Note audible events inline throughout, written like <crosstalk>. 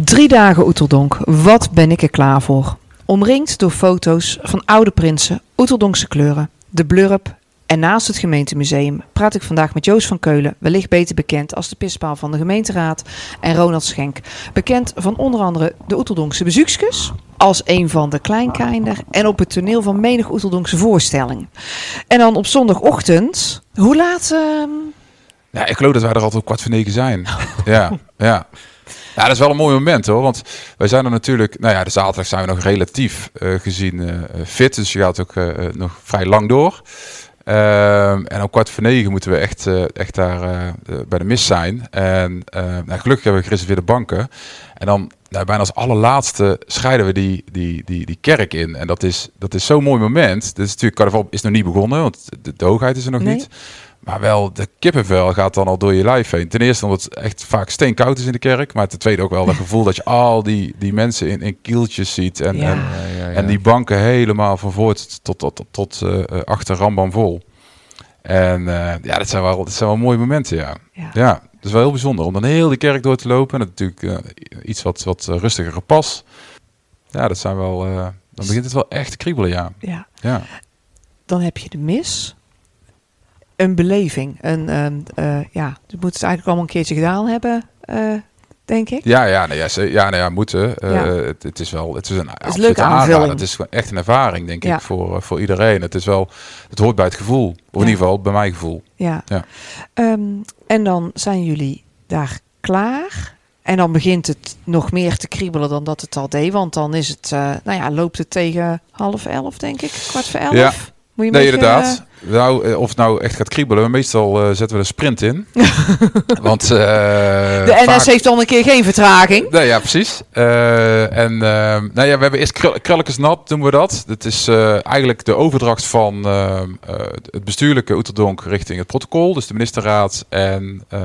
Drie dagen Oeteldonk. Wat ben ik er klaar voor? Omringd door foto's van oude prinsen, Oeteldonkse kleuren, de blurp en naast het gemeentemuseum praat ik vandaag met Joost van Keulen, wellicht beter bekend als de pispaal van de gemeenteraad, en Ronald Schenk, bekend van onder andere de Oeteldonkse bezoekskus, als een van de kleinkinder en op het toneel van menig Oeteldonkse voorstelling. En dan op zondagochtend, hoe laat... ehm, Ja, ik geloof dat wij er altijd op kwart voor negen zijn. <laughs> ja, ja. Ja, dat is wel een mooi moment hoor. Want wij zijn er natuurlijk, nou ja, de zaterdag zijn we nog relatief eh, gezien eh, eh, fit. Dus je gaat ook nog vrij lang door. Ehm, en om kwart voor negen moeten we echt, echt daar bij de mis zijn. En nou, gelukkig hebben we gereserveerde banken. En dan nou, bijna als allerlaatste scheiden we die, die, die, die kerk in. En dat is, dat is zo'n mooi moment. Dus natuurlijk, carnaval is nog niet begonnen, want de, de hoogheid is er nog Nee. niet. Maar wel, de kippenvel gaat dan al door je lijf heen. Ten eerste omdat het echt vaak steenkoud is in de kerk. Maar ten tweede ook wel dat gevoel dat je al die, die mensen in, in kieltjes ziet. En, Ja. en, en die banken helemaal van voor tot, tot, tot, tot eh, eh, achter Rambam vol. En eh, ja, dat zijn, wel, dat zijn wel mooie momenten, ja. ja. Het is wel heel bijzonder om dan heel de kerk door te lopen. En natuurlijk iets wat, wat rustiger pas. Ja, dat zijn wel... dan begint het wel echt te kriebelen, ja. ja. ja. Dan heb je de mis. Een beleving. Een, ehm, eh, ja, je moet het eigenlijk allemaal een keertje gedaan hebben, eh, denk ik. Ja, ja, nee, ja, ze- ja, nee, ja moeten. Eh, Ja. Het, het is wel, het is een een absolute leuke aanvulling. Het is gewoon echt een ervaring, denk Ja. ik, voor, eh, voor iedereen. Het is wel, het hoort bij het gevoel. Of Ja. in ieder geval bij mijn gevoel. Ja. Ja. Ehm, en dan zijn jullie daar klaar. En dan begint het nog meer te kriebelen dan dat het al deed. Want dan is het, nou ja, loopt het tegen half elf, denk ik. Kwart voor elf. Ja. Moet je Nee, beetje, inderdaad. Nou, eh, of het nou echt gaat kriebelen. Meestal eh, zetten we een sprint in. <laughs> Want eh, eh, de NS vaak- heeft dan een keer geen vertraging. Nee, ja, precies. Eh, en eh, nou ja, we hebben eerst krul- nat, noemen we dat. Dat is eh, eigenlijk de overdracht van eh, eh, het bestuurlijke Oeterdonk richting het protocol, dus de ministerraad. En, eh,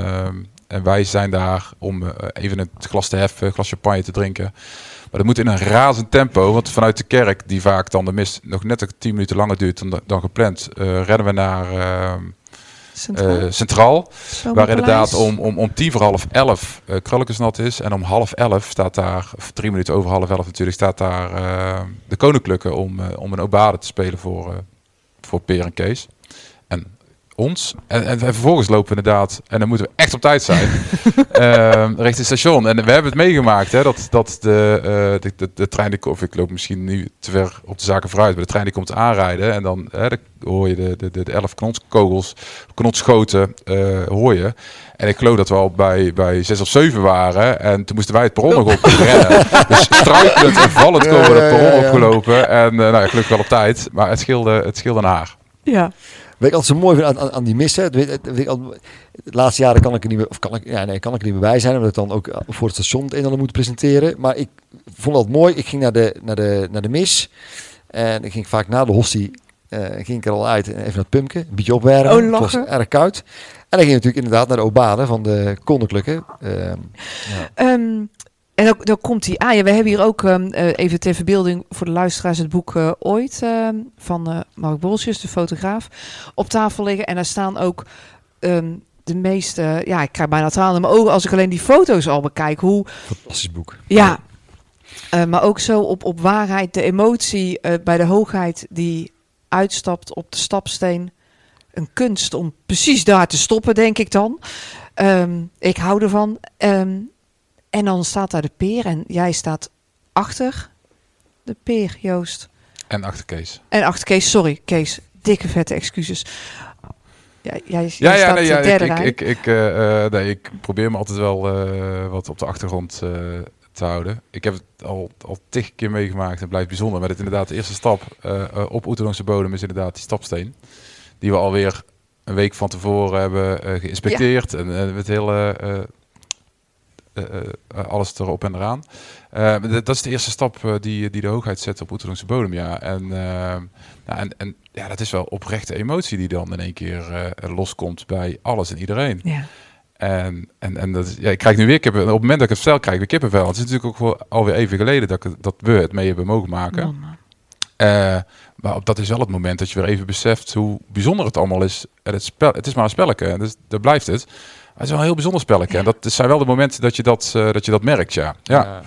en wij zijn daar om eh, even het glas te heffen, een glas champagne te drinken. Maar dat moet in een razend tempo, want vanuit de kerk, die vaak dan de mis nog net een tien minuten langer duurt dan, dan gepland, eh, rennen we naar eh, Centraal. eh, Centraal. Waar inderdaad om, om, om tien voor half elf uh, is. En om half elf staat daar, of drie minuten over half elf natuurlijk, staat daar de koninklijke om, om een obade te spelen voor, voor Peer en Kees. En ons. En, en, vervolgens lopen we inderdaad, en dan moeten we echt op tijd zijn, <laughs> eh, richting het station. En we hebben het meegemaakt, hè, dat, dat de, eh, de, de, de trein, die, of ik loop misschien nu te ver op de zaken vooruit, maar de trein die komt aanrijden en dan hè, dan hoor je de, de, de, de elf kanonskogels, kanonschoten, eh, hoor je. En ik geloof dat we al bij, bij zes of zeven waren. En toen moesten wij het perron nog op <laughs> rennen. Dus struikelend en vallend komen we het perron opgelopen. En eh, nou ja, gelukkig wel op tijd. Maar het scheelde, het scheelde een haar. Ja. Wat ik altijd zo mooi vind aan, aan, aan die missen. weet- weet ik altijd- De laatste jaren kan ik er niet meer, of kan ik, ja, nee, kan ik er niet meer bij zijn, omdat ik dan ook voor het station het een en ander moet presenteren. Maar ik vond dat mooi. Ik ging naar de, naar de, naar de mis en ik ging vaak na de hostie, eh, ging ik er al uit en even naar het pumpje, een beetje opwarmen. Oh, het was erg koud. En dan ging je natuurlijk inderdaad naar de obade van de koninklijke. Ehm, ja. Ehm, en dan, dan komt hij aan. Ja, we hebben hier ook ehm, eh, even ter verbeelding voor de luisteraars het boek eh, Ooit ehm, van eh, Mark Bolsjes, de fotograaf, op tafel liggen. En daar staan ook ehm, de meeste, ja, ik krijg bijna tranen in mijn ogen als ik alleen die foto's al bekijk. Hoe, Fantastisch boek. ja, maar ook zo op, op waarheid, de emotie bij de hoogheid die uitstapt op de stapsteen. Een kunst om precies daar te stoppen, denk ik dan. Ik hou ervan. Ehm, en dan staat daar de peer en jij staat achter de peer, Joost. En achter Kees. En achter Kees, sorry, Kees. Dikke vette excuses. Ja, jij, Ja, jij ja, staat nee, de ja ik, ik, ik, ik, eh, eh, nee, ik probeer me altijd wel eh, wat op de achtergrond te houden. Ik heb het al, al tig keer meegemaakt en het blijft bijzonder. Maar het inderdaad de eerste stap op Oeterlangse bodem is inderdaad die stapsteen. Die we alweer een week van tevoren hebben geïnspecteerd. En eh, met hele, alles erop en eraan. Eh, dat is de eerste stap eh, die, die de hoogheid zet op Oeterlangse bodem, ja. En, eh, nou, en, en ja, dat is wel oprechte emotie die dan in één keer eh, loskomt bij alles en iedereen. Ja. En, en, en dat, ja, ik krijg nu weer kippen. Op het moment dat ik het vertel, krijg ik weer kippenvel. Het is natuurlijk ook wel alweer even geleden dat, ik, dat we het mee hebben mogen maken. Eh, maar op dat is wel het moment dat je weer even beseft hoe bijzonder het allemaal is. En het, spel, het is maar een spelletje, dus daar blijft het. Het is wel een heel bijzonder spelletje. Ja. En dat zijn wel de momenten dat je dat, eh, dat, je dat merkt, ja. ja. Ja.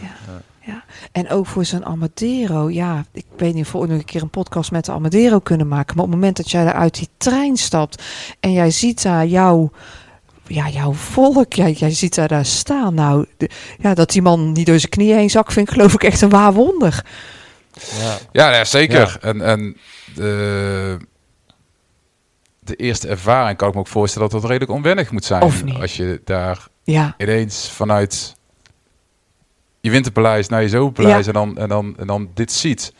Ja. En ook voor zo'n Amadero. Ja, ik weet niet of we ooit nog een keer een podcast met de Amadero kunnen maken. Maar op het moment dat jij daar uit die trein stapt en jij ziet daar jouw, ja, jouw volk, jij, jij ziet daar, daar staan. Nou, de- ja, dat die man niet door zijn knieën heen zak, vind ik geloof ik echt een waar wonder. Ja. Ja, ja, zeker. En, en de, de eerste ervaring kan ik me ook voorstellen dat dat redelijk onwennig moet zijn. Of niet? Als je daar Ja, ineens vanuit je winterpaleis naar je zomerpaleis en, dan, en, dan, en dan dit ziet.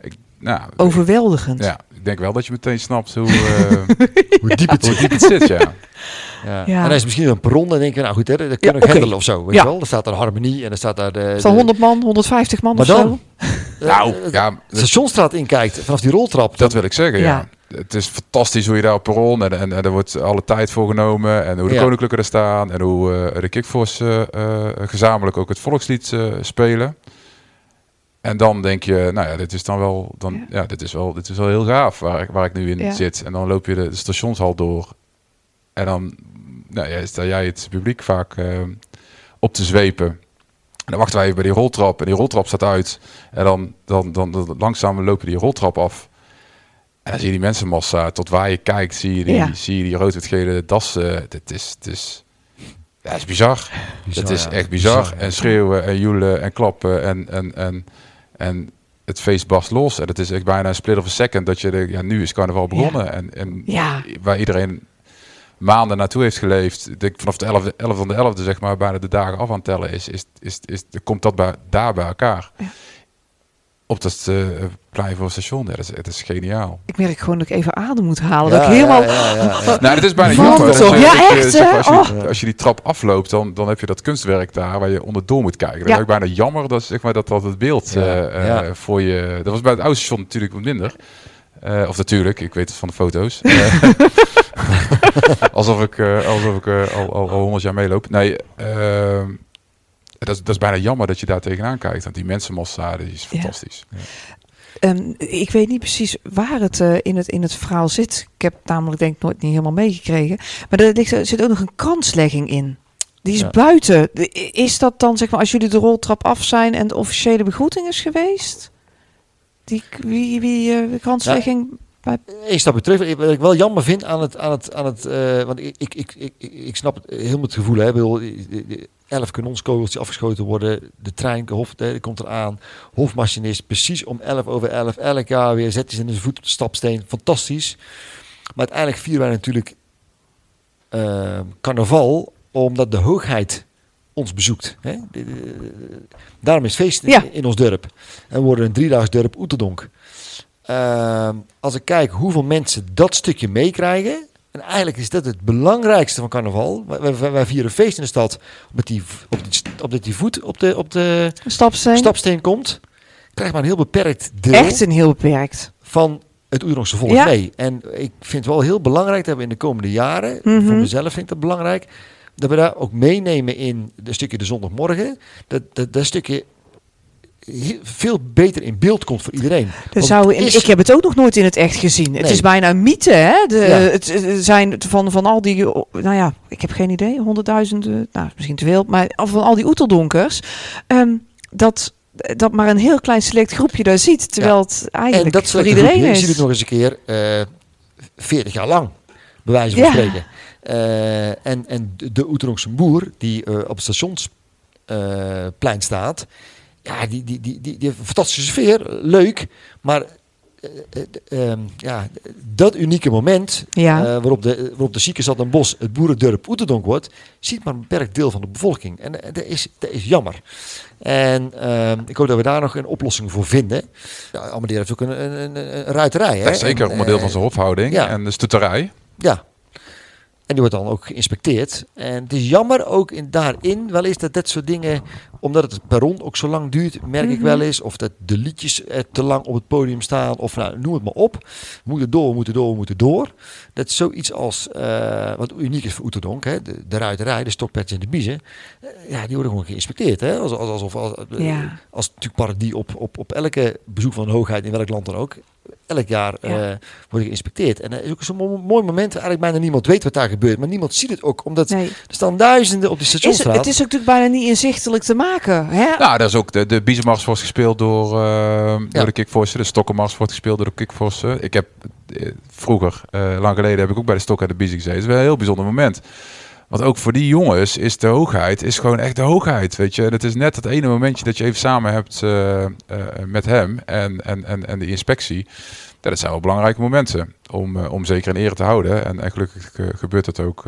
Ik, nou, overweldigend. ja, ik denk wel dat je meteen snapt hoe, <laughs> eh, Hoe diep het hoe zit. diep het zit, ja. <laughs> Ja. Ja. En dan is het misschien een perron en dan denk je, nou goed, hè, dat kunnen we handelen of zo. Weet Ja. je wel? Er staat daar harmonie en er staat daar de... Is de- dat 100 man, 150 man Maar of dan? zo? Nou, <laughs> ja, de stationstraat inkijkt vanaf die roltrap. Dat wil ik zeggen, ja. Het is fantastisch hoe je daar op perron en, en, en er wordt alle tijd voor genomen. En hoe de Ja. koninklijken er staan. En hoe eh, de Kickforce eh, eh, gezamenlijk ook het volkslied eh, spelen. En dan denk je, nou ja, dit is dan wel, dan, Ja. ja. dit, is wel dit is wel heel gaaf waar ik, waar ik nu in Ja. zit. En dan loop je de, de stationshal door. En dan nou, ja, sta jij het publiek vaak eh, op te zwepen. En dan wachten wij even bij die roltrap. En die roltrap staat uit. En dan, dan, dan, dan langzaam lopen die roltrap af. En dan zie je die mensenmassa. Tot waar je kijkt, zie je die, Ja. zie je die rood-wit-gele dassen. Het is, het is, ja, het is bizar. Bizar, het is ja. echt bizar. En schreeuwen en joelen en klappen. En, en, en, en het feest barst los. En het is echt bijna een split of a second. Dat je denkt, ja, nu is carnaval begonnen. En, en Ja. waar iedereen maanden naartoe heeft geleefd. Vanaf de 11e, 11 van de 11e, zeg maar, bijna de dagen af aan het tellen is, is, is, is, komt dat bij, daar bij elkaar. Op dat eh plein voor het station. Ja, dat, is, het is geniaal. Ik merk gewoon dat ik even adem moet halen. Ja, dat ik helemaal... ja, ja, ja, <laughs> ja. Nou, het is bijna jammer. Ja, je, echt, zeg maar, hè? als, je, Oh. als je die trap afloopt, dan, dan heb je dat kunstwerk daar waar je onderdoor moet kijken. Dat Ja. is ook bijna jammer dat, zeg maar, dat, dat het beeld Ja, eh, eh, ja. voor je... Dat was bij het oude station natuurlijk wat minder. Eh, of natuurlijk, ik weet het van de foto's. <laughs> Eh, <laughs> alsof ik, eh, alsof ik eh, al, al, al 100 jaar meeloop. Nee, ehm, dat, is, dat is bijna jammer dat je daar tegenaan kijkt. Want die mensenmassa, die is Ja. fantastisch. Ehm, ik weet niet precies waar het, eh, in het in het verhaal zit. Ik heb het namelijk denk ik nooit niet helemaal meegekregen. Maar er, ligt, er zit ook nog een kanslegging in. Die is Ja. buiten. Is dat dan, zeg maar, als jullie de roltrap af zijn en de officiële begroeting is geweest? Die, wie, wie eh, de kanslegging? Eén stapje terug. Wat ik wel jammer vind aan het, aan het, aan het eh, want ik, ik, ik, ik, ik snap het helemaal het gevoel. Hè. Bedoel, elf kanonskogels die afgeschoten worden, de trein hof, de, komt eraan, hofmachinist precies om 11 over 11, elk jaar weer zet hij zijn voet op de stapsteen, fantastisch. Maar uiteindelijk vieren wij natuurlijk eh, carnaval omdat de hoogheid ons bezoekt. Hè. Daarom is feest in, Ja. in ons dorp. En we worden een driedaags dorp Oeterdonk. Ehm, als ik kijk hoeveel mensen dat stukje meekrijgen. En eigenlijk is dat het belangrijkste van carnaval. Wij, wij, wij vieren feest in de stad. Op die, op die, op dat die voet op de, op de Stapsteen? stapsteen komt. Krijgt maar een heel beperkt deel Echt een heel beperkt. van het Oedrangse volk Ja. mee. En ik vind het wel heel belangrijk dat we in de komende jaren, Mhm. voor mezelf vind ik dat belangrijk, dat we daar ook meenemen in een stukje de zondagmorgen. Dat dat, dat stukje veel beter in beeld komt voor iedereen. Er zou, is- ik heb het ook nog nooit in het echt gezien. Het is bijna een mythe, hè? De, Ja. Het het zijn van, van al die, nou ja, ik heb geen idee, honderdduizenden, nou misschien te veel, maar van al die oeteldonkers, ehm, dat, dat maar een heel klein select groepje daar ziet, terwijl het en eigenlijk dat voor iedereen groepje, je is. ziet het nog eens een keer eh 40 jaar lang, bij wijze van Ja. spreken. Eh, en, en de- Oeterongse boer, die eh, op het stationsplein staat, ja, die, die, die, die, die heeft een fantastische sfeer, leuk, maar eh, eh, ehm, ja, dat unieke moment Ja. eh, waarop, de, waarop de Ziekenzat en Bos het boerendorp Oeterdonk wordt, ziet maar een beperkt deel van de bevolking. En dat is, dat is jammer. En ehm, ik hoop dat we daar nog een oplossing voor vinden. Ja, Amadeer heeft ook een, een, een, een ruiterij. Hè? Zeker onderdeel van zijn hofhouding ja. en de stutterij. Ja. En die wordt dan ook geïnspecteerd. En het is jammer ook in, daarin wel eens dat dat soort dingen, omdat het perron ook zo lang duurt, merk ik Mhm. wel eens. Of dat de liedjes er te lang op het podium staan. Of nou, noem het maar op. We moeten door, we moeten door, we moeten door. Dat is zoiets als, eh, wat uniek is voor Oeterdonk, hè, de, de ruiterij, de stokpets en de biezen. eh, ja, die worden gewoon geïnspecteerd. Hè? Als, als, alsof, als, eh, Ja. als natuurlijk parodie op, op, op elke bezoek van een hoogheid in welk land dan ook. Elk jaar Ja. eh, worden geïnspecteerd. En dat is ook zo'n mo- mooi moment waar eigenlijk bijna niemand weet wat daar gebeurt. Maar niemand ziet het ook, omdat Nee. er staan duizenden op die Is, stationsstraat. het is ook natuurlijk bijna niet inzichtelijk te maken. Hè? Nou, dat is ook de, de Biezenmars wordt gespeeld door, eh, Ja. door de Kickforce. De Stokkenmars wordt gespeeld door de Kickforce. Ik heb eh, vroeger, eh, lang geleden, heb ik ook bij de Stokken en de Biezen gezeten. Dat is wel een heel bijzonder moment. Want ook voor die jongens is de hoogheid is gewoon echt de hoogheid, weet je. En het is net dat ene momentje dat je even samen hebt eh, eh, met hem en, en, en, en de inspectie. Ja, dat zijn wel belangrijke momenten om, eh, om zeker in ere te houden. En, en gelukkig gebeurt dat ook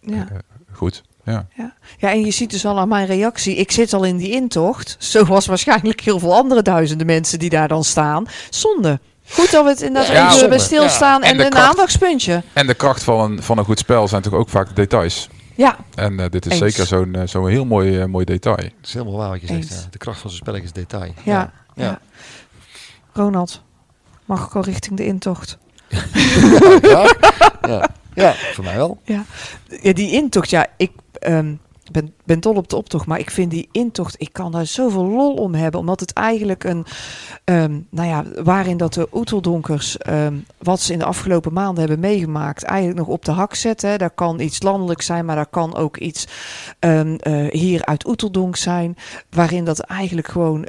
Ja. goed. Ja. Ja. ja, en je ziet dus al aan mijn reactie. Ik zit al in die intocht. Zoals waarschijnlijk heel veel andere duizenden mensen die daar dan staan. Zonde. Goed dat we het inderdaad Ja, even zonde. bij stilstaan. Ja. En, En de een kracht. aandachtspuntje. En de kracht van een, van een goed spel zijn natuurlijk ook vaak de details. Ja, En eh, dit is Eens. zeker zo'n eh, zo'n heel mooi, eh, mooi detail. Dat is helemaal waar wat je zegt. Ja. De kracht van zo'n spelletje is detail. ja, ja. Ja. Ronald, mag ik al richting de intocht? Ja. ja, voor mij wel. Ja, die intocht, ja, ik ehm, ben, ben dol op de optocht, maar ik vind die intocht, ik kan daar zoveel lol om hebben, omdat het eigenlijk een, ehm, nou ja, waarin dat de Oeteldonkers, ehm, wat ze in de afgelopen maanden hebben meegemaakt, eigenlijk nog op de hak zetten. Daar kan iets landelijk zijn, maar daar kan ook iets ehm, eh, hier uit Oeteldonk zijn, waarin dat eigenlijk gewoon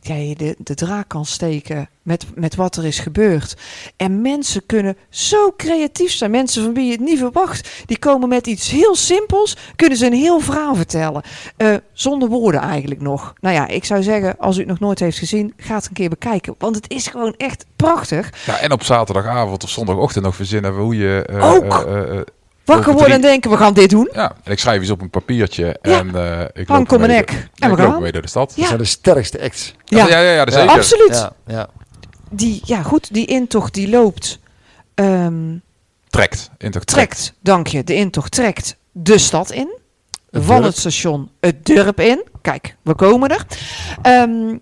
ja, je de, de draak kan steken met, met wat er is gebeurd. En mensen kunnen zo creatief zijn. Mensen van wie je het niet verwacht. Die komen met iets heel simpels. Kunnen ze een heel verhaal vertellen. Eh, zonder woorden eigenlijk nog. Nou ja, ik zou zeggen, als u het nog nooit heeft gezien, ga het een keer bekijken. Want het is gewoon echt prachtig. Ja, en op zaterdagavond of zondagochtend nog verzinnen we hoe je... eh, Ook. eh, Wakker worden en denken, we gaan dit doen. ja, en ik schrijf iets op een papiertje Ja. en eh ik loop kom mijn nek. door- En Ja, we ik loop gaan. ermee door de stad. Dat Ja. zijn de sterkste acts. Ja, ja, ja, dat Ja. zeker. Absoluut. Ja, ja. Die, ja, goed, die intocht die loopt. ehm, Trekt. Intocht trekt, dank je, de intocht trekt de stad in. Het van het station het dorp in. Kijk, we komen er. Ehm,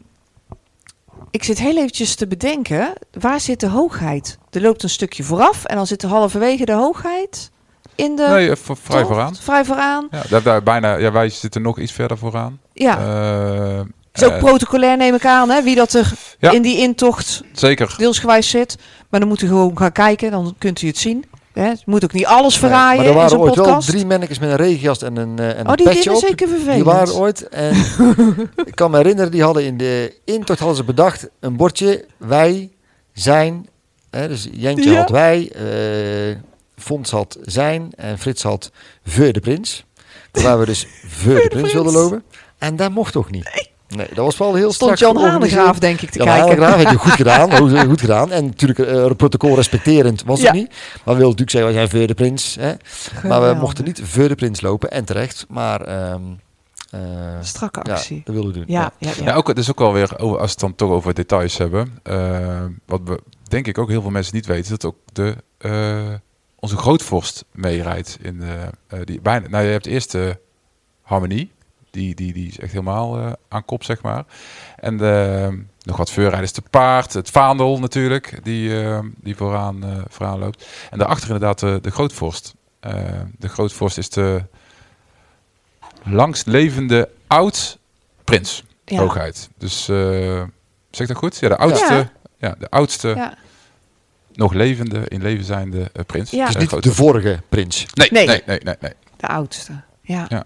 ik zit heel eventjes te bedenken, waar zit de hoogheid? Er loopt een stukje vooraf en dan zit er halverwege de hoogheid in de... Nee, vrij vooraan. Vrij vooraan. Ja, daar, daar bijna, ja, wij zitten nog iets verder vooraan. Ja, is ook eh, protocolair neem ik aan, hè, wie dat er Ja. in die intocht zeker. deelsgewijs zit. Maar dan moet u gewoon gaan kijken, dan kunt u het zien. Hè. Je moet ook niet alles Nee, verraaien maar er waren ooit wel drie mannetjes met een regenjas en een, eh, en oh, een die op. zeker vervelend. Die waren ooit. En <laughs> ik kan me herinneren, die hadden in de intocht hadden ze bedacht een bordje. Wij zijn. Hè, dus Jentje Ja. had wij, eh Fons had zijn en Frits had Veur de Prins. Waar we dus <laughs> Veur de Prins wilden lopen. En dat mocht toch niet. Nee, dat was wel heel Stond strak Jan. Hanegraaf denk ik te Ja, kijken. Hanegraaf heeft je goed gedaan. <laughs> Goed, goed gedaan. En natuurlijk eh, het protocol respecterend was Ja. het niet. Maar we wilden natuurlijk zeggen, wij zijn Veur de Prins. Hè? Maar we mochten niet Veur de Prins lopen. En terecht. Maar ehm, eh, Strakke ja, actie. dat wilden we doen. Ja, ja, ja. Ja, ook, het is ook wel weer, over, als we het dan toch over details hebben. eh, wat we denk ik ook heel veel mensen niet weten, dat ook de, eh, onze grootvorst meerijdt. In de, eh, die, bijna, nou, je hebt eerst de harmonie. Die, die, die is echt helemaal eh, aan kop, zeg maar. En de, nog wat veurrijders te paard. Het vaandel natuurlijk, die, eh, die vooraan, eh, vooraan loopt. En daarachter inderdaad de, de grootvorst. Eh, de grootvorst is de langstlevende oud-prins Ja. hoogheid. Dus eh zeg ik dat goed? Ja, de oudste, Ja. ja. de oudste Ja. nog levende, in leven zijnde eh, prins. Ja. Dus Eh, niet de vorige prins. nee, Nee. nee, nee, nee, nee. De oudste. Ja. Ja.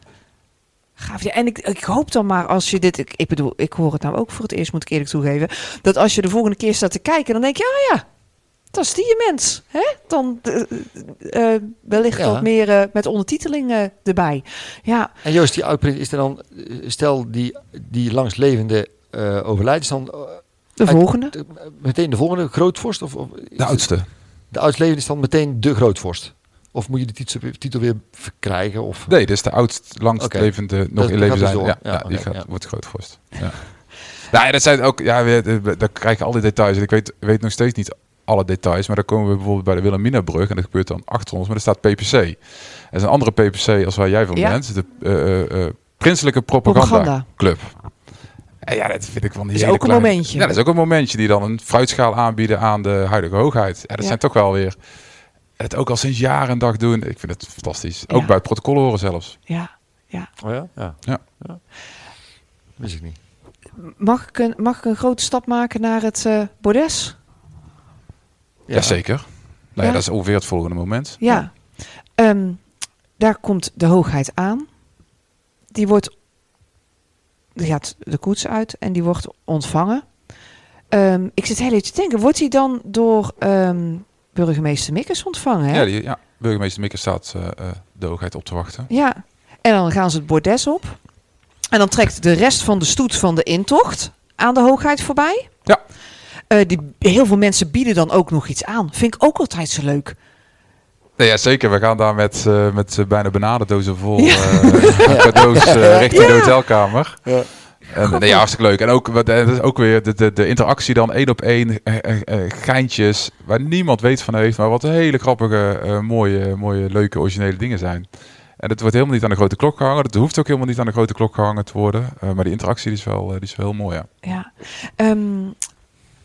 Gaaf. Ja, en ik, ik hoop dan maar als je dit... Ik, ik bedoel, ik hoor het nou ook voor het eerst, moet ik eerlijk toegeven. Dat als je de volgende keer staat te kijken, dan denk je... Oh ja, dat is die mens. Hè? Dan eh, eh, eh, wellicht Ja. wat meer eh, met ondertiteling eh, erbij. Ja, En Joost, die oud-prins is er dan, stel die, die langslevende eh overlijdt, is dan de Uit- volgende. de- meteen de volgende grootvorst? Of, of De oudste. De oudslevende is dan meteen de grootvorst? Of moet je de titel, titel weer verkrijgen? Of? Nee, dit is de oudst, langst levende, nog Dat- in dat leven dus zijn. Ja, Ja, ja, die gaat, ja. wordt grootvorst. Ja. <laughs> nou, ja, dat zijn ook, ja, eh, daar krijg je al die details. En ik weet, weet nog steeds niet alle details, maar dan komen we bijvoorbeeld bij de Wilhelminabrug en dat gebeurt dan achter ons, maar er staat PPC. Dat is een andere PPC als waar jij van Ja. bent, de eh, eh, eh, Prinselijke Propaganda, Propaganda. Club. En ja, dat vind ik van die Is hele ook een kleine- momentje. Ja, dat is ook een momentje die dan een fruitschaal aanbieden aan de huidige hoogheid. Ja, dat Ja. zijn toch wel weer het ook al sinds jaar en dag doen. Ik vind het fantastisch. Ook Ja. bij het protocol horen zelfs. Ja, ja. Oh ja? Ja. Ja. Wist ik niet. Mag ik, een, mag ik een grote stap maken naar het eh bordes? Jazeker. Nou ja, Ja. dat is ongeveer het volgende moment. Ja. Ehm, daar komt de hoogheid aan. Die wordt. Die gaat de koets uit en die wordt ontvangen. Ehm, ik zit heel even te denken, wordt hij dan door ehm, burgemeester Mikkers ontvangen? Hè? Ja, die, ja, burgemeester Mikker staat eh, eh, de hoogheid op te wachten. Ja, en dan gaan ze het bordes op. En dan trekt de rest van de stoet van de intocht aan de hoogheid voorbij. Ja. Eh, die, heel veel mensen bieden dan ook nog iets aan. Vind ik ook altijd zo leuk. Nee, ja, zeker. We gaan daar met, eh, met bijna benadendozen vol Ja. eh, <laughs> cadeaus eh, richting de hotelkamer. Ja. En, nee, ja, hartstikke leuk. En ook, eh, dat is ook weer de, de, de interactie dan één op één. eh, eh, geintjes waar niemand weet van heeft. Maar wat hele grappige, mooie, mooie, leuke, originele dingen zijn. En het wordt helemaal niet aan de grote klok gehangen. Het hoeft ook helemaal niet aan de grote klok gehangen te worden. Maar die interactie is, wel, die is wel heel mooi, ja. Ja. Ehm,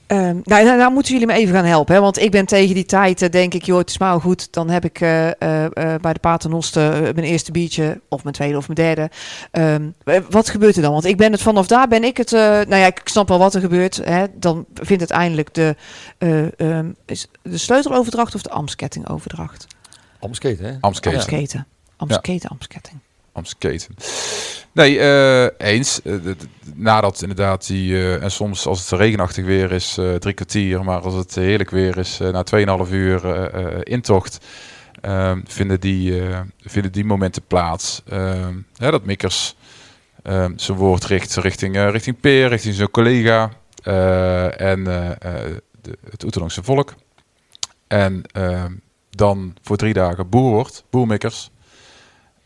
ehm, nou, nou, nou moeten jullie me even gaan helpen. Hè? Want ik ben tegen die tijd, eh, denk ik, joh, het is maar goed. Dan heb ik eh, eh, eh, bij de Paternoster eh, mijn eerste biertje. Of mijn tweede of mijn derde. Ehm, eh, wat gebeurt er dan? Want ik ben het vanaf daar, ben ik het... eh, nou ja, ik snap wel wat er gebeurt. Hè? Dan vindt uiteindelijk de, eh, ehm, is de sleuteloverdracht of de ambtskettingoverdracht? Amsketen, hè? Amsketen. Amsketen. Amsketen, ambtsketting. Amsketen. Nee, eh, eens. Eh, nadat inderdaad die, eh, en soms als het regenachtig weer is, drie kwartier, maar als het heerlijk weer is, na 2,5 uur intocht, ehm, vinden, die, vinden die momenten plaats. Ehm, hè, dat Mikkers ehm, zijn woord richt richting, richting Peer, richting zijn collega en de, het Oetelongse volk. En ehm, dan voor drie dagen boer wordt, boermikkers.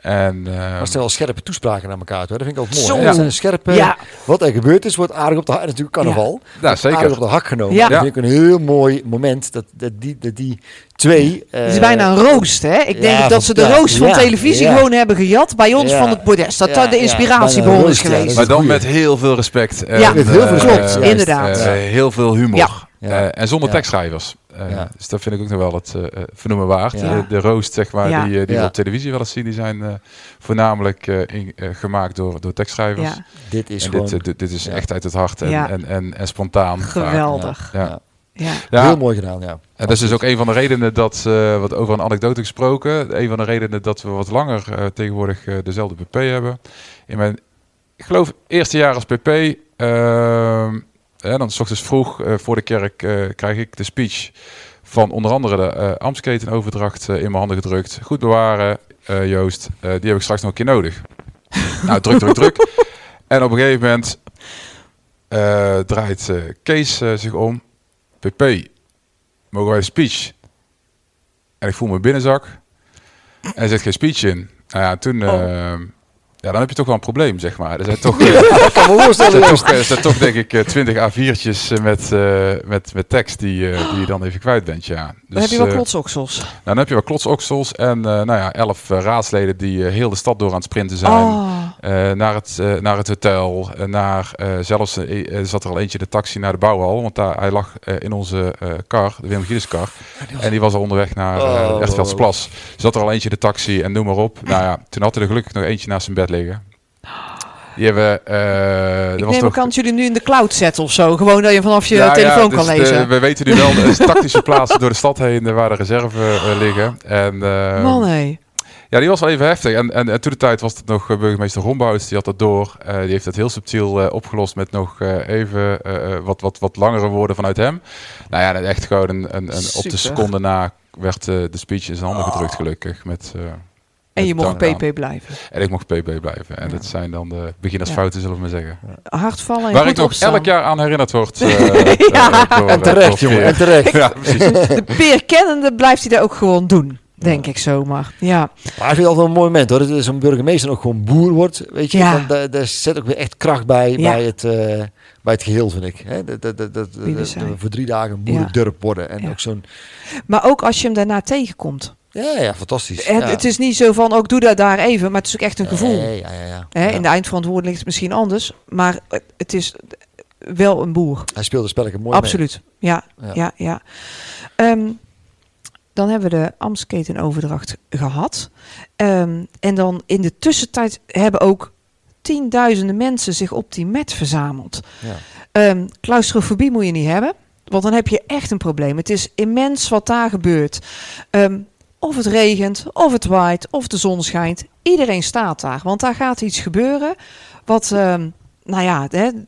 En, ehm, Maar stel scherpe toespraken naar elkaar toe. Dat vind ik ook mooi. Zo. zijn een scherpe, Ja. Wat er gebeurd is, wordt aardig op de hak. Natuurlijk carnaval. ja, Aardig zeker. op de hak genomen. Ja. Dat vind ik een heel mooi moment. Dat, dat, die, dat die twee... Het is eh, bijna een roost, hè? Ik denk ja, dat ze de roost van ja, televisie ja. gewoon hebben gejat bij ons Ja. van het bordes. Dat Ja, dat de ja, inspiratiebron is ja, geweest. Maar dan met heel veel respect. En, Ja, Met heel veel eh, respect, eh, inderdaad. eh, Ja. heel veel humor. Ja. Ja. Eh, en zonder Ja. tekstschrijvers. Eh, Ja. Dus dat vind ik ook nog wel het eh, eh, vernoemen waard. Ja. De, de roost, zeg maar, Ja. die, die Ja. we op televisie wel eens zien, die zijn eh, voornamelijk in- gemaakt door, door tekstschrijvers. Ja, Dit is En gewoon... dit, dit, dit is Ja. echt uit het hart en, Ja. en, en, en spontaan. geweldig. Ja. Ja. Ja. Ja, Heel mooi gedaan, ja. En dat is dus ook een van de redenen dat, eh, wat over een anekdote gesproken, een van de redenen dat we wat langer eh, tegenwoordig dezelfde pp hebben. In mijn, ik geloof, eerste jaar als pp, ehm, ja, dan s ochtends vroeg eh, voor de kerk eh, krijg ik de speech van onder andere de Amsketenoverdracht eh, in mijn handen gedrukt. Goed bewaren, Joost, die heb ik straks nog een keer nodig. <laughs> nou, druk, druk, druk. En op een gegeven moment draait Kees zich om. PP, mogen wij een speech? En ik voel mijn binnenzak. En er zit geen speech in. Nou ja, toen... Oh. Eh, ja, dan heb je toch wel een probleem, zeg maar. Er zijn <laughs> toch, eh, kan me voorstellen, toch, er zijn toch denk ik eh, 20 A4'tjes eh, met, eh, met, met tekst die, eh, die je dan even kwijt bent, ja. Dan Dus, heb je wel eh, klotsoksels. nou, dan heb je wel klotsoksels en eh, nou ja, elf eh, raadsleden die eh, heel de stad door aan het sprinten zijn. Oh, Eh, naar, het, eh, naar het hotel, eh, naar eh, zelfs eh, er zat er al eentje in de taxi naar de bouwhal, want daar, hij lag eh, in onze eh kar, de Willem Gilles kar. En die was al onderweg naar Oh, uh, Ertveldsplas. Zat er al eentje in de taxi en noem maar op. Nou ja, toen had hij er gelukkig nog eentje naast zijn bed liggen. Die hebben... eh ik was neem aan dat jullie nu in de cloud zetten of zo. Gewoon dat je vanaf je Ja, ja, telefoon dus kan de- lezen. we weten nu wel, is <laughs> tactische plaatsen door de stad heen eh, waar de reserve eh, liggen. En, eh, Man. Ja, die was wel even heftig. En, en, en toen de tijd was het nog burgemeester Rombouts, die had dat door. Die heeft het heel subtiel opgelost met nog even wat, wat, wat langere woorden vanuit hem. Nou ja, echt gewoon een, een, een, op de seconde na werd de speech in zijn handen gedrukt gelukkig. Met, En je mocht aan. PP blijven. En ik mocht PB blijven. En Ja. dat zijn dan de beginnersfouten, zullen we maar zeggen. Hard vallen en Waar ik nog opstaan. elk jaar aan herinnerd word. <laughs> eh, Ja. eh, door, En eh, terecht, jongen. En terecht. <laughs> Ja, precies. <laughs> De peer kennende blijft hij dat ook gewoon doen. Denk ik zomaar. Ja. Maar ik vind het altijd een mooi moment hoor. Dat zo'n burgemeester ook gewoon boer wordt. Weet je, Ja. Want daar, daar zet ook weer echt kracht bij, Ja. bij, het, eh, bij het geheel, vind ik. Hè? Dat, dat, dat, voor drie dagen een boerendorp worden. En Ja. ook zo'n... Maar ook als je hem daarna tegenkomt. Ja, ja, fantastisch. Het, ja. het is niet zo van, ook doe dat daar even. Maar het is ook echt een gevoel. Ja, ja, ja. In de eindverantwoording ligt het misschien anders. Maar het- het is wel een boer. Hij speelde spelletje mooi Absoluut. Ja, Ja. ja, ja. Ehm, dan hebben we de Amsketenoverdracht gehad. Ehm, en dan in de tussentijd hebben ook tienduizenden mensen zich op die met verzameld. Ja. Ehm claustrofobie moet je niet hebben. Want dan heb je echt een probleem. Het is immens wat daar gebeurt. Ehm, of het regent, of het waait, of de zon schijnt. Iedereen staat daar. Want daar gaat iets gebeuren. Wat, ehm, nou ja, de,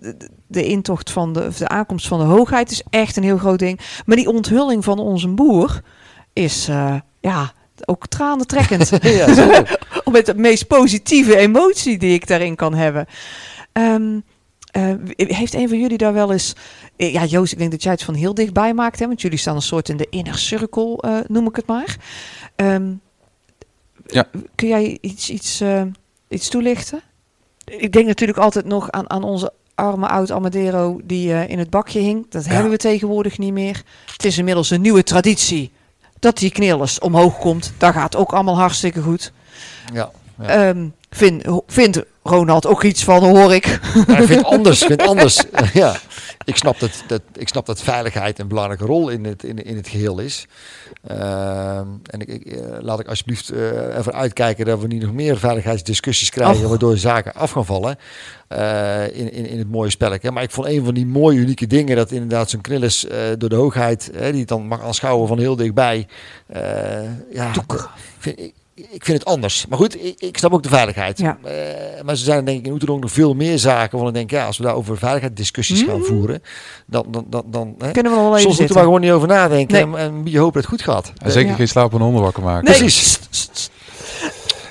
de intocht van de, of de aankomst van de hoogheid is echt een heel groot ding. Maar die onthulling van onze boer is, uh, ja, ook tranentrekkend. <laughs> ja, <laughs> Met de meest positieve emotie die ik daarin kan hebben. Um, uh, heeft een van jullie daar wel eens... Ja, Joost, ik denk dat jij het van heel dichtbij maakt. Hè? Want jullie staan een soort in de inner circle, uh, noem ik het maar. Um, ja. Kun jij iets, iets, uh, iets toelichten? Ik denk natuurlijk altijd nog aan, aan onze arme oud Amadero die uh, in het bakje hing. Dat ja. hebben we tegenwoordig niet meer. Het is inmiddels een nieuwe traditie dat die knillers omhoog komt. Daar gaat ook allemaal hartstikke goed. Ja. ja. Um, vind, vindt Ronald ook iets van, hoor ik. Hij vindt anders, vindt anders. <laughs> ja, ik snap dat, dat, ik snap dat veiligheid een belangrijke rol in het, in, in het geheel is. Uh, en ik, ik, laat ik alsjeblieft uh, even uitkijken dat we niet nog meer veiligheidsdiscussies krijgen, oh. waardoor zaken af gaan vallen uh, in, in, in het mooie spelletje. Maar ik vond een van die mooie, unieke dingen dat inderdaad zo'n knillis door de hoogheid, die het dan mag aanschouwen van heel dichtbij. ja, vind ik, ik vind het anders. Maar goed, ik, ik snap ook de veiligheid. Ja. Uh, maar ze zijn denk ik in Oeterong nog veel meer zaken. Want ik denk, ja, als we daar over veiligheid discussies gaan mhm. voeren, dan, dan, dan, dan hè, kunnen we wel even Soms moeten we gewoon niet over nadenken en, en, je hoopt dat het goed gaat. En zeker ja. geen slapende honden wakker maken. Nee. Precies.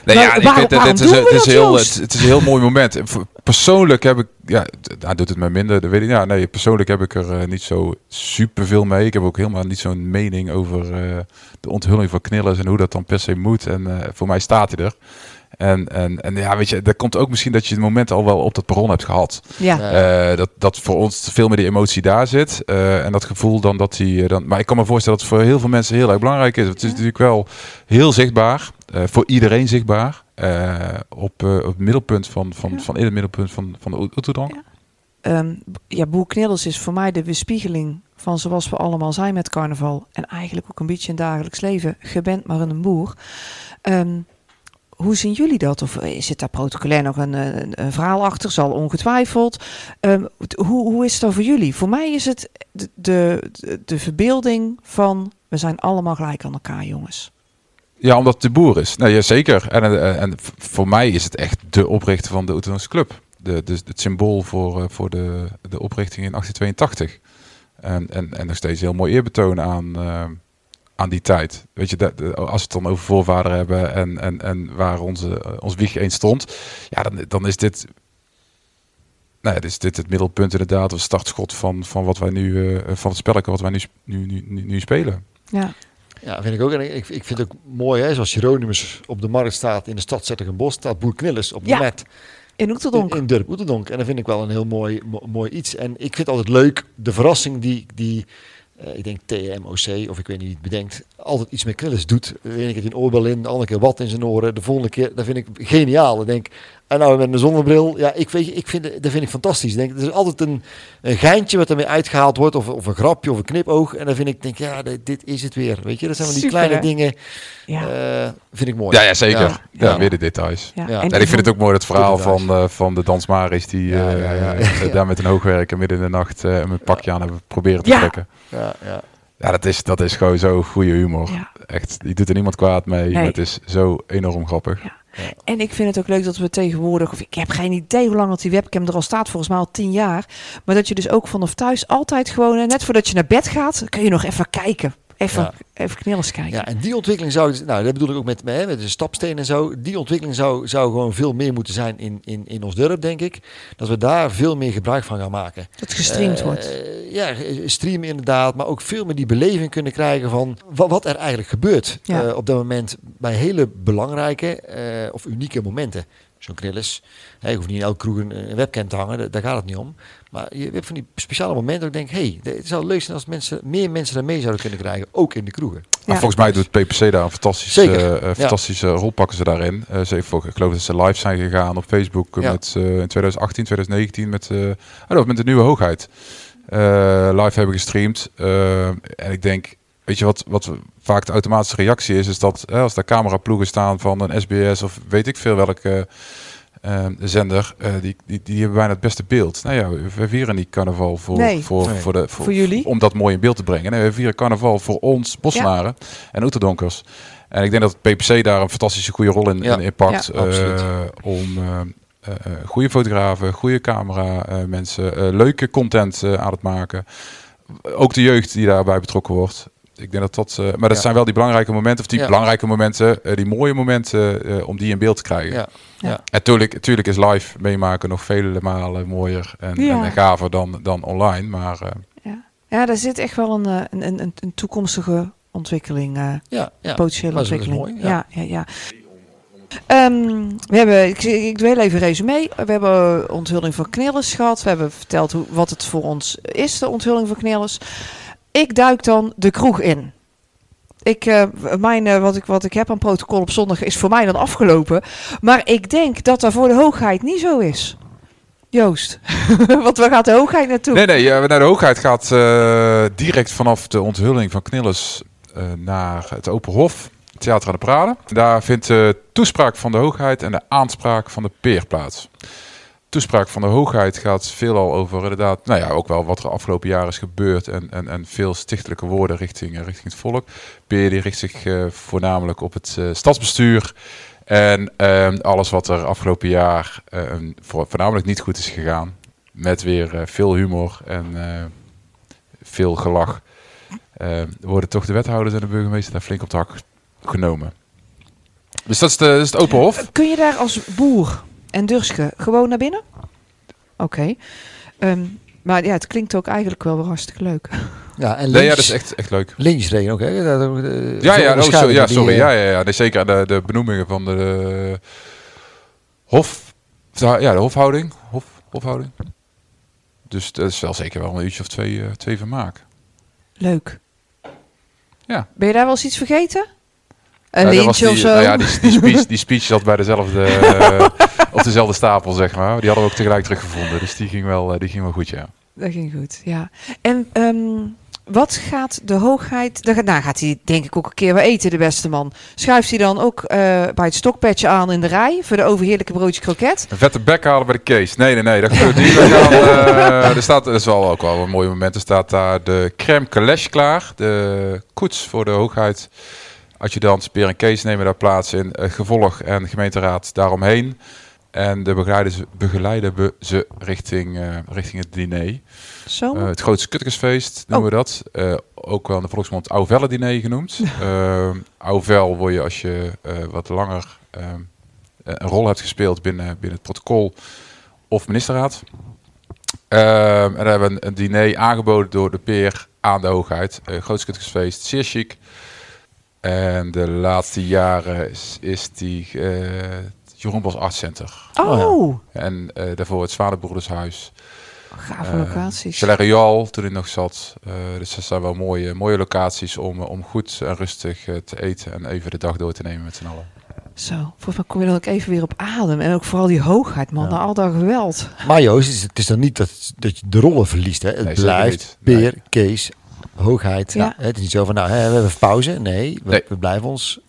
Nee, ja, ik vind het, is, het, is heel, het, het, is een heel mooi moment. Persoonlijk heb ik, ja, hij doet het me minder, dat weet ik. Ja, nee, persoonlijk heb ik er uh, niet zo super veel mee. Ik heb ook helemaal niet zo'n mening over uh, de onthulling van knillers en hoe dat dan per se moet. En uh, voor mij staat hij er. En, en, en ja, weet je, dat komt ook misschien dat je het moment al wel op dat perron hebt gehad. Ja. Uh, dat, dat voor ons veel meer de emotie daar zit. Uh, en dat gevoel dan dat hij dan. Maar ik kan me voorstellen dat het voor heel veel mensen heel erg belangrijk is. Het is natuurlijk wel heel zichtbaar. Uh, voor iedereen zichtbaar. op, op het middelpunt van, van, ja. van in het middelpunt van, van de Oeteldrank. Ja. Um, ja, Boer Kniddels is voor mij de weerspiegeling van zoals we allemaal zijn met carnaval. En eigenlijk ook een beetje in dagelijks leven. Je bent maar een boer. Um, hoe zien jullie dat? Of zit daar protocolair nog een, een, een verhaal achter? Zal ongetwijfeld. Um, hoe, hoe is het dan voor jullie? Voor mij is het de, de, verbeelding van we zijn allemaal gelijk aan elkaar, jongens. Ja, omdat het de boer is. Nee, ja, zeker. En, en, en voor mij is het echt de oprichter van de Autonomische Club. De, de, het symbool voor, voor de, de oprichting in 1882. En, en, en nog steeds heel mooi eerbetoon aan, aan die tijd. Weet je, dat, als we het dan over voorvader hebben en, en, en waar onze, ons wieg eens stond, ja, dan, dan is dit. Nou ja, is dit het middelpunt inderdaad, of startschot van, van wat wij nu, uh, van het spelletje wat wij nu, nu, nu, nu spelen. Ja. Ja, vind ik ook. En ik, ik vind het ook mooi, hè, zoals Jeronimus op de markt staat in de stad bos staat Boer Knillis op de ja. met. In Oeteldonk. In, in Durp Oeteldonk. En dat vind ik wel een heel mooi, mooi iets. En ik vind het altijd leuk, de verrassing die, die uh, ik denk TMOC, of ik weet niet wie het bedenkt, altijd iets met knillers doet. De ene keer in, de andere keer wat in zijn oren. De volgende keer, dat vind ik geniaal. Ik denk, en nou met een zonnebril, ja, ik, weet, ik vind, dat vind ik fantastisch. Ik denk, er is altijd een, een geintje wat ermee uitgehaald wordt, of, of een grapje of een knipoog. En dan vind ik, denk, ja, dit is het weer. Weet je, dat zijn wel die Super, kleine hè? dingen, Ja. uh, vind ik mooi. Ja, ja zeker. Ja, Ja. weer de details. Ja. Ja. En, En ik vind het ook mooi het verhaal van, uh, van de dansmaris die Ja, uh, ja, ja, ja. daar met een hoogwerker midden in de nacht uh, een pakje aan hebben proberen te Ja. trekken. Ja, ja. Ja, dat is, dat is gewoon zo goede humor. Ja. Echt, die doet er niemand kwaad mee. Nee. maar Het is zo enorm grappig. En ik vind het ook leuk dat we tegenwoordig, of ik heb geen idee hoe lang dat die webcam er al staat, volgens mij al tien jaar. Maar dat je dus ook vanaf thuis altijd gewoon, eh, net voordat je naar bed gaat, kun je nog even kijken. Even, Ja. even knillers kijken. Ja, en die ontwikkeling zou, nou, dat bedoel ik ook met, hè, met de stapsteen en zo. Die ontwikkeling zou, zou gewoon veel meer moeten zijn in, in, in ons dorp, denk ik. Dat we daar veel meer gebruik van gaan maken. Dat gestreamd Eh, wordt. Ja, streamen inderdaad, maar ook veel meer die beleving kunnen krijgen van wat, wat er eigenlijk gebeurt Ja. eh, op dat moment bij hele belangrijke eh, of unieke momenten. Zo'n knillis. Hè, je hoeft niet in elke kroeg een, een webcam te hangen, daar, daar gaat het niet om. Maar je hebt van die speciale momenten dat ik denk, hé, hey, het zou leuk zijn als mensen, meer mensen er mee zouden kunnen krijgen, ook in de kroegen. Maar volgens mij doet PPC daar een fantastische, eh, ja. fantastische rol pakken ze daarin. Eh, ze heeft ook, ik geloof dat ze live zijn gegaan op Facebook eh, Ja. met, eh, in 2018, 2019 met, eh, oh, dat, met de nieuwe hoogheid. Eh, live hebben gestreamd. Eh, en ik denk, weet je wat, wat vaak de automatische reactie is, is dat eh, als daar cameraploegen staan van een SBS of weet ik veel welke ehm, de zender, eh, die, die, die hebben bijna het beste beeld. Nou ja, we, vieren niet carnaval voor, Nee. voor, Nee. voor, de, Voor jullie? om dat mooi in beeld te brengen. Nee, we vieren carnaval voor ons, Bossenaren en Oeterdonkers. En ik denk dat het PPC daar een fantastische goede rol in, Ja. in, in pakt. Ja, eh, om eh, eh, eh, goede fotografen, goede camera eh, mensen, eh, leuke content eh, aan het maken. Ook de jeugd die daarbij betrokken wordt. Ik denk dat dat, eh, maar dat Ja. zijn wel die belangrijke momenten, of die Ja. belangrijke momenten, eh, die mooie momenten, eh, om die in beeld te krijgen. Ja. Ja. En tuurlijk, tuurlijk is live meemaken nog vele malen mooier en, Ja. en gaver dan, dan online. Maar eh, Ja. ja, daar zit echt wel een, eh, een, een, een- toekomstige ontwikkeling, eh, Ja, ja. potentiële ontwikkeling. mooi, ja. Ja, ja, Ehm, we hebben, ik, ik doe heel even een resume. We hebben onthulling van Knillers gehad. We hebben verteld hoe, wat het voor ons is, de onthulling van Knillers. Ik duik dan de kroeg in. Ik, eh, mijn, eh, wat, ik, wat ik heb aan protocol op zondag is voor mij dan afgelopen. Maar ik denk dat dat voor de hoogheid niet zo is. Joost, <laughs> want waar gaat de hoogheid naartoe? Nee, nee, ja, naar de hoogheid gaat eh, direct vanaf de onthulling van Knillers eh, naar het Open Hof, Theater aan de Prade. Daar vindt de toespraak van de hoogheid en de aanspraak van de peer plaats. Toespraak van de hoogheid gaat veelal over inderdaad, nou ja, ook wel wat er afgelopen jaren is gebeurd en, en, en veel stichtelijke woorden richting, eh, richting het volk. Die richt zich eh, voornamelijk op het eh, stadsbestuur en ehm, alles wat er afgelopen jaar voor, voornamelijk niet goed is gegaan. Met weer veel humor en veel gelach. worden toch de wethouders en de burgemeester daar flink op de hak genomen. Dus dat is, de, dat is het open hof. Kun je daar als boer en Durske gewoon naar binnen? Oké. Ehm, maar ja, het klinkt ook eigenlijk wel weer hartstikke leuk. Ja, en Nee, ja, dat is echt, echt leuk. linksregen ook, hè? Dat, eh, Ja, zo ja, oh, onderscheiden ja sorry. eh, Ja, ja, ja. Nee, zeker de, de benoemingen van de hof. Ja, de hofhouding. Hof, hofhouding. Dus dat is wel zeker wel een uurtje of twee, eh, twee vermaak. Leuk. Ja. Ben je daar wel eens iets vergeten? Een lintje of die, zo? Nou ja, die, die, speech, <laughs> die speech zat bij dezelfde, eh, op dezelfde stapel, zeg maar. Die hadden we ook tegelijk teruggevonden. Dus die ging wel, eh, die ging wel goed, ja. Dat ging goed, ja. En ehm, wat gaat de hoogheid... Gaat, nou gaat hij denk ik ook een keer wel eten, de beste man. Schuift hij dan ook eh, bij het stokpetje aan in de rij... voor de overheerlijke broodje kroket? Een vette bek halen bij de case. Nee, nee, nee. Dat gebeurt niet. Er staat, dat is wel ook wel een mooi moment. Er staat daar de crème calèche klaar. De koets voor de hoogheid. Adjudant, Peer en Kees nemen daar plaats in. Eh, gevolg en gemeenteraad daaromheen. En de begeleiden ze, begeleiden we ze richting, eh, richting het diner. Zo? Eh, het grootste kuttersfeest noemen we dat. Eh, ook wel in de volksmond Ouvelle diner genoemd. <laughs> Ouvel word je als je wat langer een rol hebt gespeeld binnen, binnen het protocol of ministerraad. Eh, en dan hebben we een, een diner aangeboden door de peer aan de hoogheid. Uh, grootste kuttersfeest, zeer chic. En de laatste jaren is, is die uh, Jeroen Bos Art Center. oh, En uh, daarvoor het Zwanenbroedershuis. Gave locaties. Chalet Royal, toen ik nog zat. Uh, dus dat zijn wel mooie, mooie locaties om, om goed en rustig uh, te eten en even de dag door te nemen met z'n allen. Zo, volgens mij kom je dan ook even weer op adem. En ook vooral die hoogheid, man. Ja. Na al dat geweld. Maar Joost, het is dan niet dat, dat je de rollen verliest. Hè? Het nee, blijft Peer, nee. Kees, hoogheid. Ja. Het is niet zo van, nou, hè, we hebben pauze. Nee, we, nee. we blijven ons...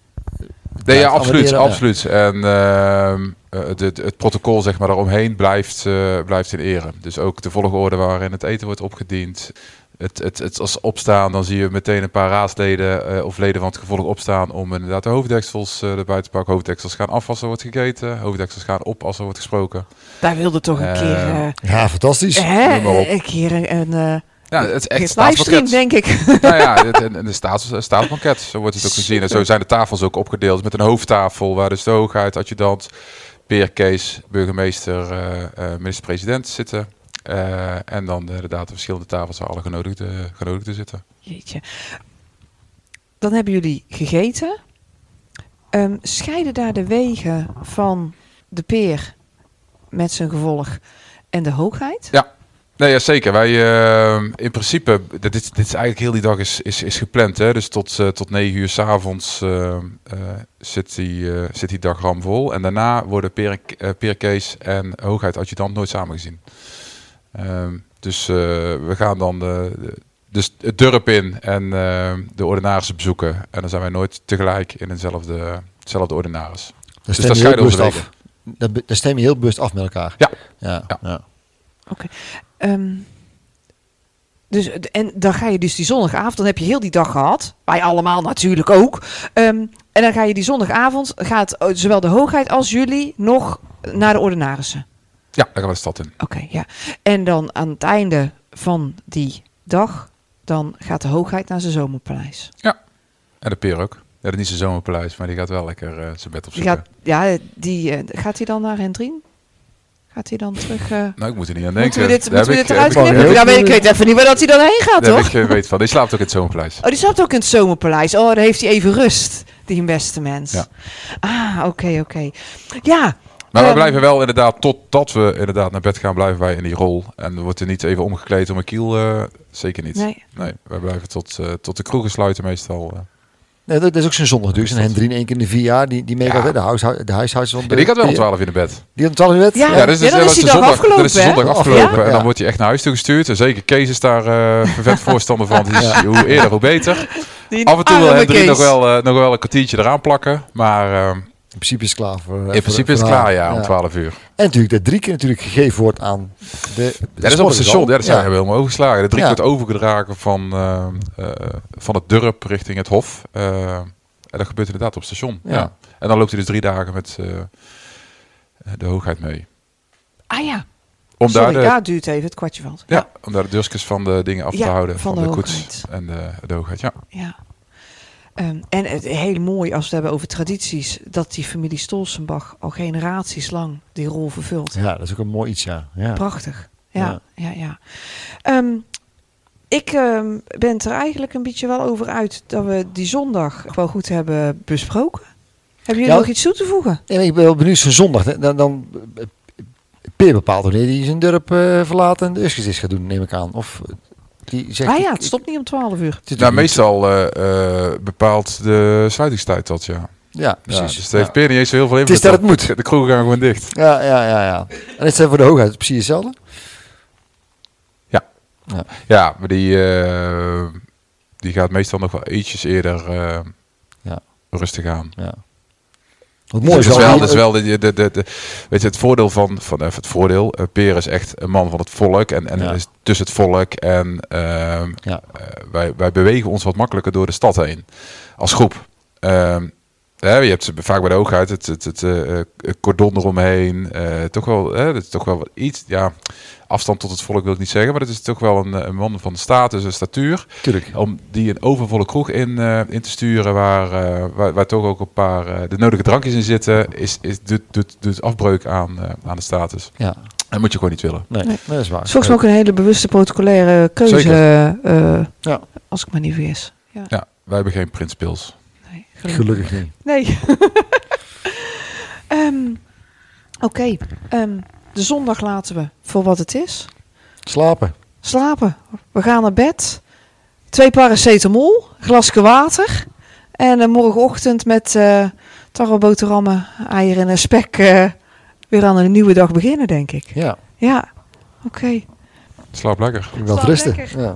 Nee, ja, absoluut, absoluut. En uh, het, het, het, protocol zeg maar daaromheen blijft, uh, blijft in ere. Dus ook de volgorde waarin het eten wordt opgediend. Het, het, het als opstaan, dan zie je meteen een paar raadsleden uh, of leden van het gevolg opstaan om inderdaad de hoofddeksels uh, erbij te pakken. Hoofddeksels gaan af als er wordt gegeten. Hoofddeksels gaan op als er wordt gesproken. Daar wilde toch een keer... Uh, ja, fantastisch. Hè, een keer een... een ja, het is echt livestream, denk ik. <laughs> Nou ja, het, en de staats, staatsbanket, zo wordt het ook gezien. En zo zijn de tafels ook opgedeeld met een hoofdtafel waar dus de hoogheid, adjudant, peer, Kees, burgemeester, uh, uh, minister-president zitten. Uh, en dan inderdaad de verschillende tafels waar alle genodigden, genodigden zitten. Jeetje. Dan hebben jullie gegeten. Um, scheiden daar de wegen van de peer met zijn gevolg en de hoogheid? Ja. Nee, ja, zeker. Wij uh, in principe, dit, dit is eigenlijk heel die dag is, is, is gepland. Hè? Dus tot, uh, tot 9 uur s'avonds uh, zit, die, zit die dag ramvol. En daarna worden Peer, Peer Kees en Hoogheid Adjudant nooit samengezien. Ehm, dus we gaan dan de, de, dus het dorp in en de ordinarissen bezoeken. En dan zijn wij nooit tegelijk in hetzelfde, hetzelfde ordinaris. Dus, dat scheiden onze wegen. dan, be- dan stem je heel bewust af met elkaar. Ja. Ja. Ja. ja. Ehm, dus, en dan ga je dus die zondagavond, dan heb je heel die dag gehad. Wij allemaal natuurlijk ook. Ehm, en dan ga je die zondagavond, gaat eh, zowel de hoogheid als jullie nog naar de ordinarissen. Ja, daar gaan we de stad in. Oké, ja. En dan aan het einde van die dag, dan gaat de hoogheid naar zijn zomerpaleis. En de peer ook. Ja, dat is niet zijn zomerpaleis, maar die gaat wel lekker eh, zijn bed Die opzoeken. gaat, ja, die, eh, gaat hij dan naar Hendrien? Gaat hij dan terug? eh, Nou, ik moet er niet aan moeten denken. we dit, Daar moeten we heb dit ik- eruit ik- knippen? ik weet even niet waar dat hij dan heen gaat, Daar toch? ik eh, weet van. Die slaapt ook in het zomerpaleis. Oh, die slaapt ook in het zomerpaleis. Oh, daar heeft hij even rust, die beste mens. Ja. Ah, oké, oké. Ja. Maar wij Ehm, blijven wel inderdaad, totdat we inderdaad naar bed gaan, blijven wij in die rol. En wordt er niet even omgekleed om een kiel, eh, zeker niet. Nee. Nee, wij blijven tot, eh, tot de kroegen sluiten meestal. Nee, dat, is ook zo'n zondag dus. En Hendrien één keer in de vier jaar, die, die meegaat, Ja. hè, de, huishou- de huishoudster Ja, de... die gaat wel om 12 in de bed. Die om 12 uur wet? Ja. Ja, dus dan is dat die de dag zondag, afgelopen, dat is de zondag afgelopen. Ja. En dan wordt hij echt naar huis toegestuurd. En zeker Kees is daar eh vervet <laughs> voorstander van. Dus hoe eerder, hoe beter. Die Af en toe wil Kees. nog wel, eh, nog wel een kwartiertje eraan plakken. Maar eh, In principe is het klaar voor... eh, in principe is het klaar, ja, om 12 uur. En natuurlijk dat drie keer natuurlijk gegeven wordt aan de... Ja, dat is op het station. Ja, dat zijn ja. we helemaal overgeslagen. De drie Ja. wordt overgedragen van, eh, eh, van het dorp richting het hof. Eh, en dat gebeurt inderdaad op het station. Ja. Ja. En dan loopt hij dus drie dagen met eh, de hoogheid mee. Ah ja, Om sorry, daar de, ja, duurt even, het kwartje valt. ja, om daar de deurskes van de dingen af Ja, te houden. van Van, de de, koets en de, de hoogheid. Ja. Ja. Ehm, en het heel mooi als we het hebben over tradities, dat die familie Stolzenbach al generaties lang die rol vervult. Ja, dat is ook een mooi iets, ja. ja. Prachtig. Ja, ja, ja. Ehm, ik ehm, ben het er eigenlijk een beetje wel over uit dat we die zondag wel goed hebben besproken. Hebben jullie Ja. nog iets toe te voegen? Ja, ik ben wel benieuwd, zo'n zondag, dan, dan eh, Peer bepaalt wanneer hij zijn dorp eh, verlaat en de usjes is gaat doen, neem ik aan. Of die zegt... ah ja, ik- het stopt niet om 12 uur. het Nou, meestal eh, eh, bepaalt de sluitingstijd dat, ja. Ja, ja precies. dus het heeft ja. Peer niet eens zo heel veel Het invloed is dat het moet. De kroegen gaan gewoon dicht. Ja, ja, ja, ja. En is het voor de hoogheid precies hetzelfde? Ja, maar die, eh, die gaat meestal nog wel ietsjes eerder eh, Ja. rustig aan. Ja. Wat mooi Dus is dat is wel, dat is wel de, de, de, de- weet je, het voordeel van, van even het voordeel. eh, Peer is echt een man van het volk en, en Ja. is tussen het volk. En ehm, Ja. eh, wij, wij bewegen ons wat makkelijker door de stad heen als groep. Hè, je hebt vaak bij de oogheid het, het, het, eh, eh, cordon eromheen. eh, toch wel, hè, dat is toch wel wat iets. Ja, afstand tot het volk wil ik niet zeggen, maar het is toch wel een, een man van status en statuur. Tuurlijk. Om die een overvolle kroeg in, eh, in te sturen, waar, eh, waar, waar toch ook een paar eh, de nodige drankjes in zitten, is, is, doet, doet, doet afbreuk aan, eh, aan de status. Ja, Dat moet je gewoon niet willen. nee, Nee. dat is waar. Het is volgens mij ook een hele bewuste protocolaire keuze, eh, Ja. als ik me niet vergis. Ja, Ja, wij hebben geen Prins Nee, Gelukkig niet. Nee. <laughs> Ehm, Oké, ehm, de zondag laten we voor wat het is. Slapen. Slapen. We gaan naar bed. Twee paracetamol, glasje water. En morgenochtend met eh tarweboterhammen, eieren en spek eh, weer aan een nieuwe dag beginnen, denk ik. Ja, Ja, oké. Slaap lekker. wel Slaap rusten. Ja.